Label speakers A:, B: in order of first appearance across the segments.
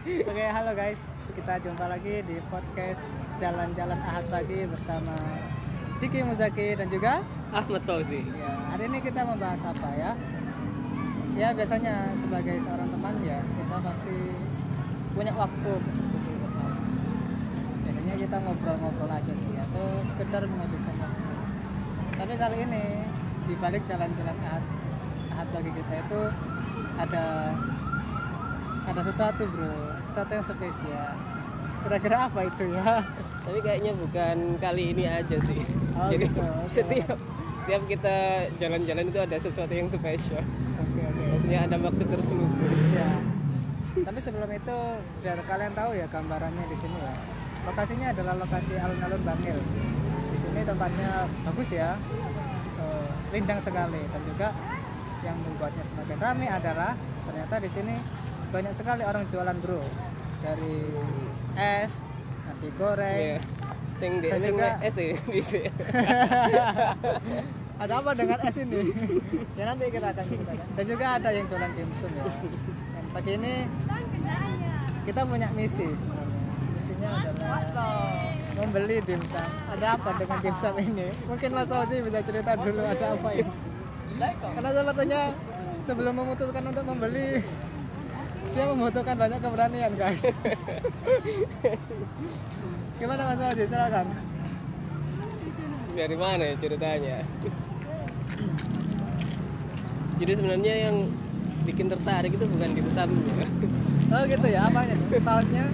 A: Oke, halo guys. Kita jumpa lagi di podcast Jalan-Jalan Ahad pagi bersama Diki Muzaki dan juga
B: Ahmad Fauzi.
A: ya, hari ini kita membahas apa ya? Ya, biasanya sebagai seorang teman ya, kita pasti punya waktu berkumpul bersama. Biasanya kita ngobrol-ngobrol aja sih atau sekedar menghabiskan waktu. Tapi kali ini di balik jalan-jalan Ahad, Ahad bagi kita itu ada ada sesuatu bro. Sesuatu yang spesial. Kira-kira apa itu ya?
B: Tapi kayaknya bukan kali ini aja sih.
A: Oh,
B: Jadi
A: gitu,
B: setiap setiap kita jalan-jalan itu ada sesuatu yang spesial.
A: oke oke.
B: Maksudnya ada maksud terselubung.
A: ya tapi sebelum itu biar kalian tahu ya gambarannya di sini ya. Lokasinya adalah lokasi alun-alun Bangil. Di sini tempatnya bagus ya. Eh, rindang sekali. Dan juga yang membuatnya semakin ramai adalah ternyata di sini banyak sekali orang jualan bro dari es nasi goreng
B: Iya. Sing di
A: juga-
B: bisa.
A: ada apa dengan es ini? ya nanti kita akan ceritakan. Dan juga ada yang jualan dimsum ya. Dan pagi ini kita punya misi sebenarnya. Misinya adalah membeli dimsum. Ada apa dengan dimsum ini? Mungkin Mas Ozi bisa cerita dulu ada apa ini. Karena sepertinya sebelum memutuskan untuk membeli dia membutuhkan banyak keberanian guys. Gimana Mas Ozi? Silakan.
B: Dari mana ya ceritanya? Jadi sebenarnya yang bikin tertarik itu bukan dimsumnya.
A: Oh gitu ya, apanya? Sausnya?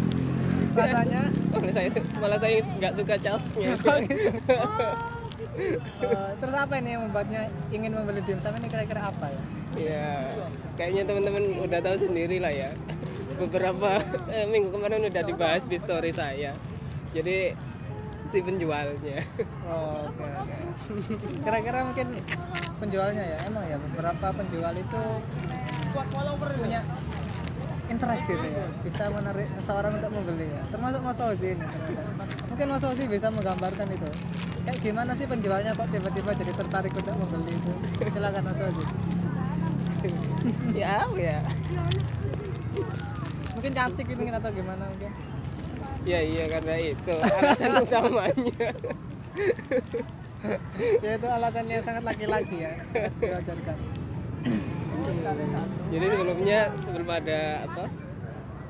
A: Rasanya?
B: malah saya malah saya nggak suka sausnya.
A: Oh, gitu. Eh, terus apa ini yang membuatnya ingin membeli dimsum ini kira-kira apa ya?
B: Ya, kayaknya teman-teman udah tahu sendiri lah ya. Beberapa eh, minggu kemarin udah dibahas di story saya. Jadi si penjualnya.
A: Oh, oke oke. Kira-kira mungkin penjualnya ya, emang ya beberapa penjual itu punya interest gitu ya, bisa menarik seseorang untuk membeli ya. Termasuk Mas Ozi ini. ternyata. Mungkin Mas Ozi bisa menggambarkan itu. Kayak gimana sih penjualnya kok tiba-tiba jadi tertarik untuk membeli itu? Silakan Mas Ozi.
B: ya, ya.
A: Mungkin cantik gitu atau gimana mungkin?
B: Ya iya karena itu alasan utamanya.
A: ya itu alasannya sangat laki-laki ya sangat diwajarkan
B: Jadi sebelumnya sebelum ada apa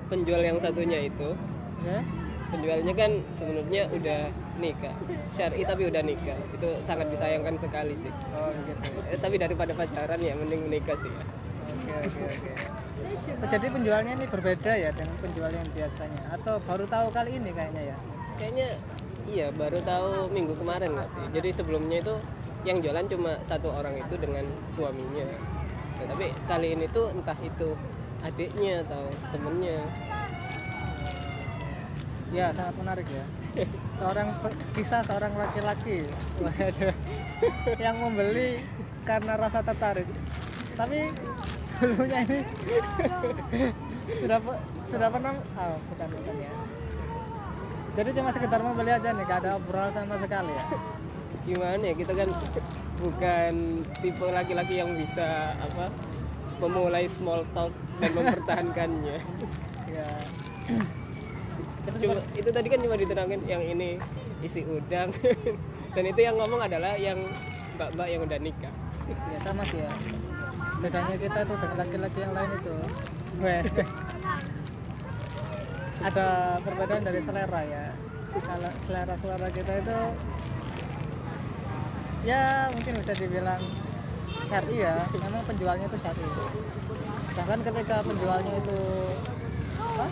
B: penjual yang satunya itu
A: ya.
B: penjualnya kan sebenarnya udah nikah. Syari tapi udah nikah. Itu sangat disayangkan sekali sih.
A: Oh gitu.
B: Eh, tapi daripada pacaran ya mending menikah sih ya.
A: Oke oke oke. Oh, jadi penjualnya ini berbeda ya dengan penjual yang biasanya? Atau baru tahu kali ini kayaknya ya?
B: Kayaknya iya baru tahu minggu kemarin nggak sih. Jadi sebelumnya itu yang jualan cuma satu orang itu dengan suaminya tapi kali ini tuh entah itu adiknya atau temennya.
A: Ya. Sangat menarik ya. Seorang kisah seorang laki-laki. Yang membeli karena rasa tertarik. Tapi sebelumnya ini sudah sudah pernah oh, bukan bukan ya. Jadi cuma sekedar membeli aja nih gak ada obrolan sama sekali ya
B: gimana ya kita kan bukan tipe laki-laki yang bisa apa memulai small talk dan mempertahankannya.
A: Ya. Itu
B: cuma itu tadi kan cuma diterangin yang ini isi udang. Dan itu yang ngomong adalah yang mbak-mbak yang udah nikah.
A: Ya sama sih ya. Bedanya kita tuh dengan laki-laki yang lain itu. Ada perbedaan dari selera ya. Kalau selera selera kita itu ya mungkin bisa dibilang syari ya memang penjualnya itu syari. Bahkan ketika penjualnya itu apa?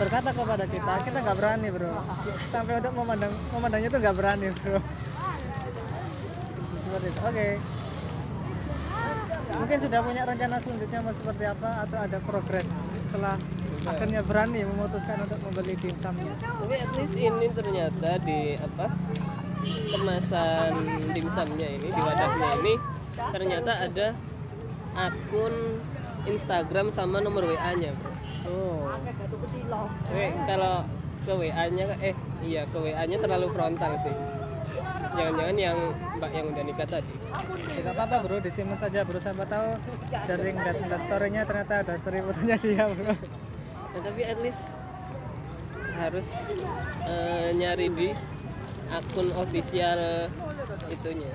A: Berkata kepada kita kita nggak berani bro. Sampai untuk memandang memandangnya itu nggak berani bro. Seperti itu. Oke. Mungkin sudah punya rencana selanjutnya mau seperti apa atau ada progres setelah akhirnya berani memutuskan untuk membeli dimsumnya
B: tapi at least ini ternyata di apa kemasan dimsumnya ini di wadahnya ini ternyata ada akun Instagram sama nomor WA-nya bro.
A: Oh.
B: Oke, kalau ke WA-nya eh iya ke WA-nya terlalu frontal sih. Jangan-jangan yang Mbak yang udah nikah tadi.
A: ya nggak apa-apa bro. Disimpan saja bro. Siapa tahu dari ngeliat ngeliat story-nya ternyata ada story fotonya dia bro.
B: Nah, tapi at least harus eh, nyari di akun official itunya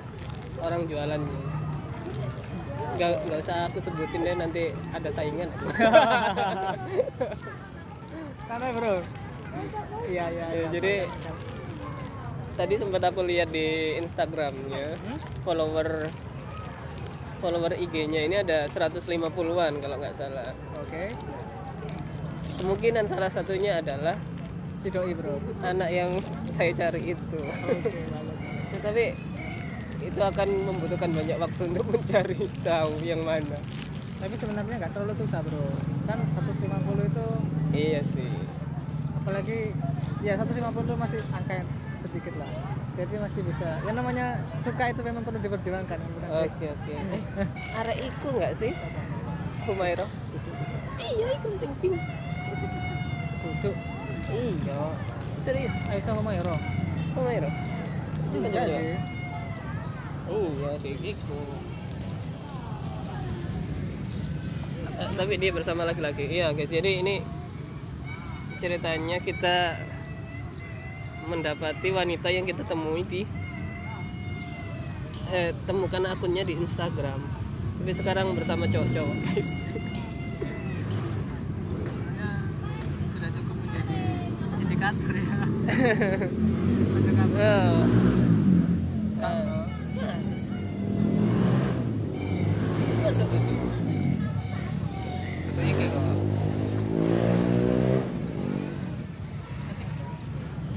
B: orang jualannya nggak nggak usah aku sebutin deh nanti ada saingan
A: Santai bro. Iya iya.
B: Ya,
A: iya.
B: jadi tadi sempat aku lihat di Instagramnya follower follower IG-nya ini ada 150-an kalau nggak salah
A: Oke.
B: kemungkinan salah satunya adalah
A: Si doi bro.
B: anak yang saya cari itu
A: bagus.
B: Ya, tapi itu akan membutuhkan banyak waktu untuk mencari tahu yang mana
A: Tapi sebenarnya nggak terlalu susah bro. Kan 150 itu
B: iya sih
A: apalagi ya 150 itu masih angka yang sedikit lah. Jadi masih bisa. Ya namanya suka itu memang perlu diperjuangkan. yang
B: oke oke eh, arek iku nggak sih Humairo iya iku sing pink iya serius
A: Aisyah Humayro.
B: Humairo itu kan
A: Enggak
B: Jawa?
A: sih.
B: iya iku Eh, tapi dia bersama laki-laki iya guys jadi ini ceritanya kita mendapati wanita yang kita temui di eh, temukan akunnya di Instagram tapi sekarang bersama cowok-cowok guys
A: Sebenarnya sudah cukup menjadi indikator
B: masa gitu?
A: Kok.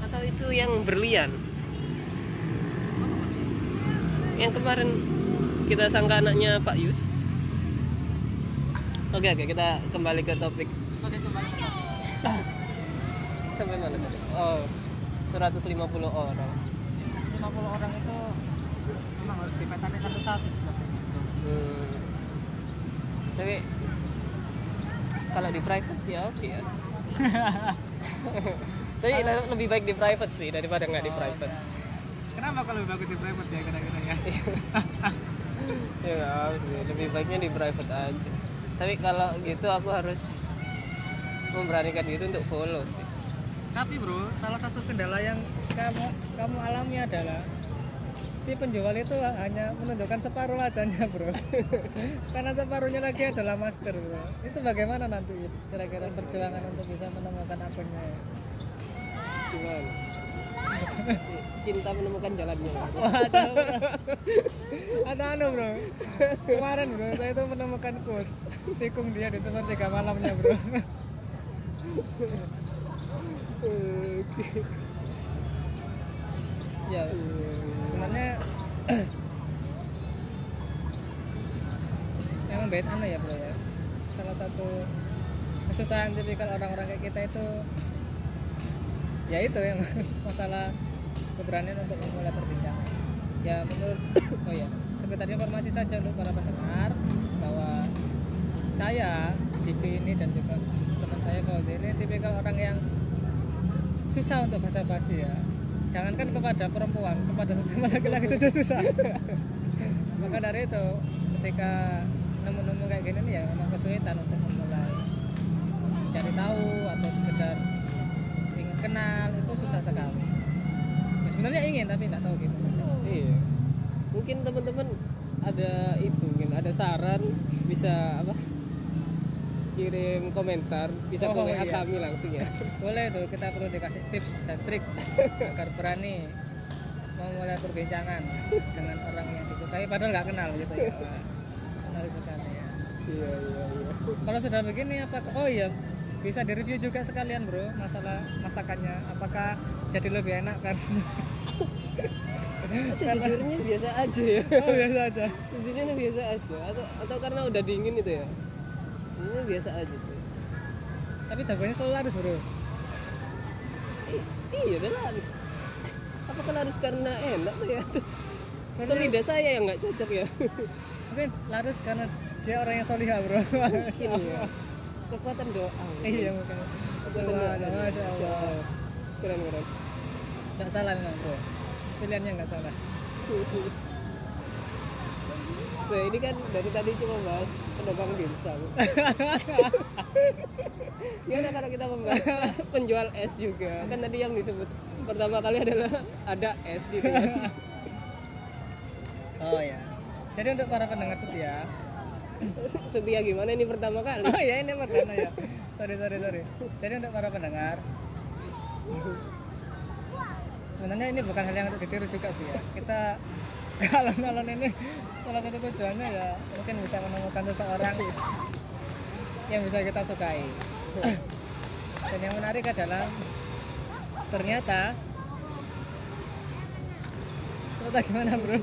B: atau itu yang berlian yang kemarin kita sangka anaknya Pak Yus oke oke kita kembali ke topik
A: Sebagai kembali ke topik.
B: sampai mana tadi oh 150 orang
A: 50 orang itu memang harus dipetani satu-satu sepertinya.
B: hmm. tapi kalau di private ya oke ya tapi le- lebih baik di private sih daripada nggak di
A: Oh,
B: private
A: iya. Kenapa kalau lebih bagus di private ya kira-kira ya?
B: ya apa sih lebih baiknya di private aja tapi kalau gitu aku harus memberanikan diri untuk follow sih
A: Tapi bro, salah satu kendala yang kamu kamu alami adalah si penjual itu hanya menunjukkan separuh wajahnya bro. Karena separuhnya lagi adalah masker bro. Itu bagaimana nanti kira-kira perjuangan untuk bisa menemukan akunnya?
B: Gimana cinta menemukan jalannya.
A: Waduh, ada anu bro kemarin bro saya itu menemukan quotes tikung dia di sepertiga malamnya bro ya sebenarnya memang beda anu ya bro ya. Salah satu kesusahan tipikal orang-orang kayak kita itu ya itu yang masalah keberanian untuk memulai perbincangan ya menurut oh ya sekedar informasi saja untuk para pendengar bahwa saya Diki ini dan juga teman saya Fauzi ini tipikal orang yang susah untuk basa-basi ya. Jangankan kepada perempuan kepada sesama laki-laki saja susah. Maka dari itu ketika nemu-nemu kayak gini nih ya memang kesulitan untuk memulai. Cari tahu atau sekedar ingin kenal itu susah sekali. Ya, sebenarnya ingin tapi nggak tahu gimana.
B: Iya. Mungkin teman-teman ada itu mungkin ada saran bisa apa kirim komentar bisa ke
A: Oh,
B: WA
A: iya.
B: kami langsung ya?
A: Boleh tuh kita perlu dikasih tips dan trik agar berani memulai perbincangan dengan orang yang disukai padahal nggak kenal gitu ya. Menarik sekali ya.
B: Iya iya iya.
A: Kalau sudah begini apa oh iya bisa direview juga sekalian bro masalah masakannya. Apakah jadi lebih enak kan?
B: Sejujurnya biasa aja ya.
A: Oh biasa aja.
B: Sejujurnya biasa aja. Atau atau karena udah dingin itu ya sejujurnya biasa aja sih.
A: Tapi dagonya selalu laris bro.
B: I- iya kan laris. Apakah laris karena enak tuh ya? Atau lidah saya yang nggak cocok ya?
A: Mungkin laris karena dia orang yang solihah bro.
B: Mungkin ya. Kekuatan doa.
A: Iya mungkin.
B: Kekuatan doa
A: Waduh, Masya Allah.
B: keren keren.
A: Nggak salah memang bro. Pilihannya nggak salah
B: Nah, ini kan dari tadi cuma bahas pedagang dimsum. Gimana kalau kita membahas penjual es juga? Kan tadi yang disebut pertama kali adalah ada es gitu ya.
A: oh ya jadi untuk para pendengar setia
B: Setia gimana ini pertama kali?
A: oh ya ini perdana ya sorry sorry sorry jadi untuk para pendengar sebenarnya ini bukan hal yang untuk ditiru juga sih ya kita kalau nalon ini salah satu tujuannya ya mungkin bisa menemukan seseorang yang bisa kita sukai. Dan yang menarik adalah ternyata ternyata gimana bro?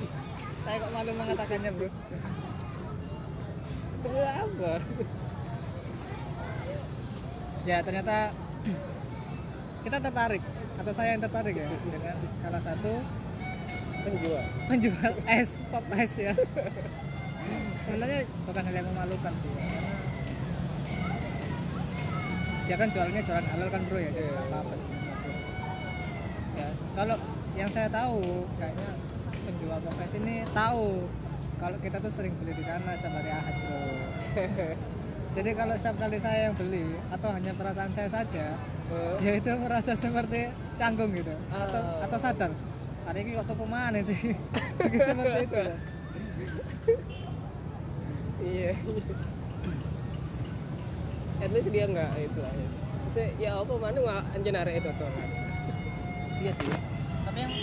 A: Saya kok malu mengatakannya bro
B: apa?
A: ya ternyata kita tertarik atau saya yang tertarik ya dengan salah satu
B: Penjual.
A: penjual es pop es ya. Sebenarnya bukan hal yang memalukan sih ya, dia kan jualnya jualan halal kan bro ya jadi nggak apa-apa sebenarnya bro ya kalau yang saya tahu kayaknya penjual pop es ini tahu kalau kita tuh sering beli di sana setiap hari ahad bro. Jadi kalau setiap kali saya yang beli atau hanya perasaan saya saja dia itu merasa seperti canggung gitu atau
B: Oh.
A: atau sadar hari ini kok toko mana sih gitu seperti itu ya.
B: Iya. At least dia nggak itu lah. ya. Maksudnya, ya apa mana nggak anjir arek itu tuh.
A: iya sih tapi yang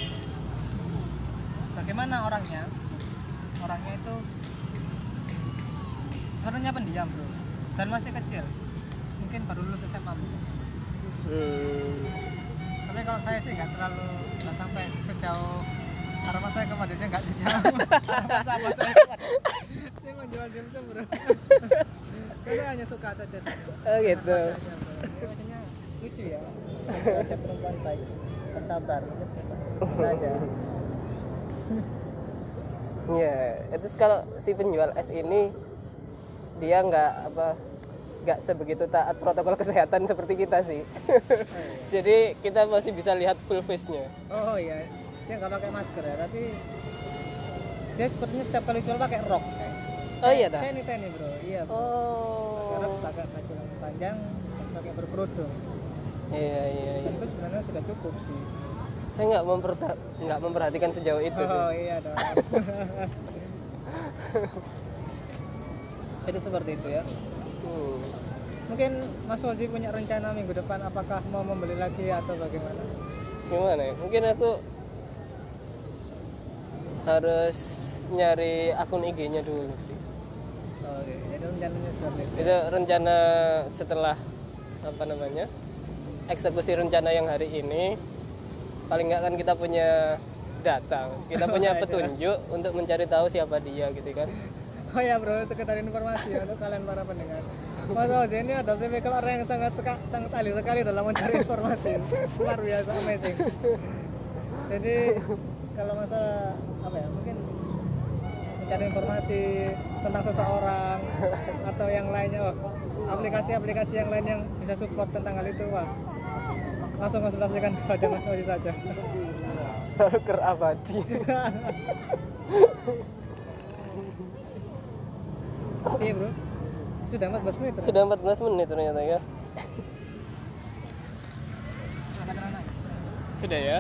A: bagaimana orangnya orangnya itu sebenarnya pendiam bro dan masih kecil mungkin baru lulus SMA mungkin
B: Hmm.
A: Tapi kalau saya sih nggak terlalu nggak sampai sejauh harapan saya kepada dia nggak sejauh. Harapan saya. Saya menjual dimsum bro. Saya hanya suka saja
B: Oh gitu.
A: Rasanya lucu ya. Wajah perempuan baik bersabar saja
B: Iya. Itu kalau si penjual es ini dia nggak apa nggak sebegitu taat protokol kesehatan seperti kita sih. Jadi kita masih bisa lihat full face-nya.
A: oh iya dia nggak pakai masker ya tapi dia sepertinya setiap kali jual pakai rok kayak.
B: Oh iya dah.
A: saya nita nih bro iya bro pakai rok
B: Oh.
A: pakai baju lengan panjang pakai berkerudung
B: Iya iya
A: dan
B: iya.
A: itu sebenarnya sudah cukup sih
B: Saya nggak memperta- nggak memperhatikan sejauh itu sih.
A: oh iya dong itu seperti itu ya Mungkin Mas Waji punya rencana minggu depan apakah mau membeli lagi atau bagaimana
B: Gimana ya? Mungkin aku harus nyari akun IG-nya dulu sih.
A: oh, oke jadi rencananya seperti itu
B: Itu rencana setelah apa namanya? Eksekusi rencana yang hari ini paling nggak kan kita punya data, kita punya petunjuk untuk mencari tahu siapa dia gitu kan.
A: Oh ya bro, sekedar informasi ya untuk kalian para pendengar. Mas Ozi ini adalah tipikal orang yang sangat seka- sangat ahli sekali dalam mencari informasi. Luar biasa amazing. Jadi kalau masalah apa ya mungkin mencari informasi tentang seseorang atau yang lainnya, wah, aplikasi-aplikasi yang lain yang bisa support tentang hal itu, wah langsung konsultasikan kepada Mas Ozi saja.
B: Stalker abadi.
A: Iya bro, sudah 14 menit.
B: Sudah 14 menit ternyata ya.
A: Sudah
B: Sudah ya.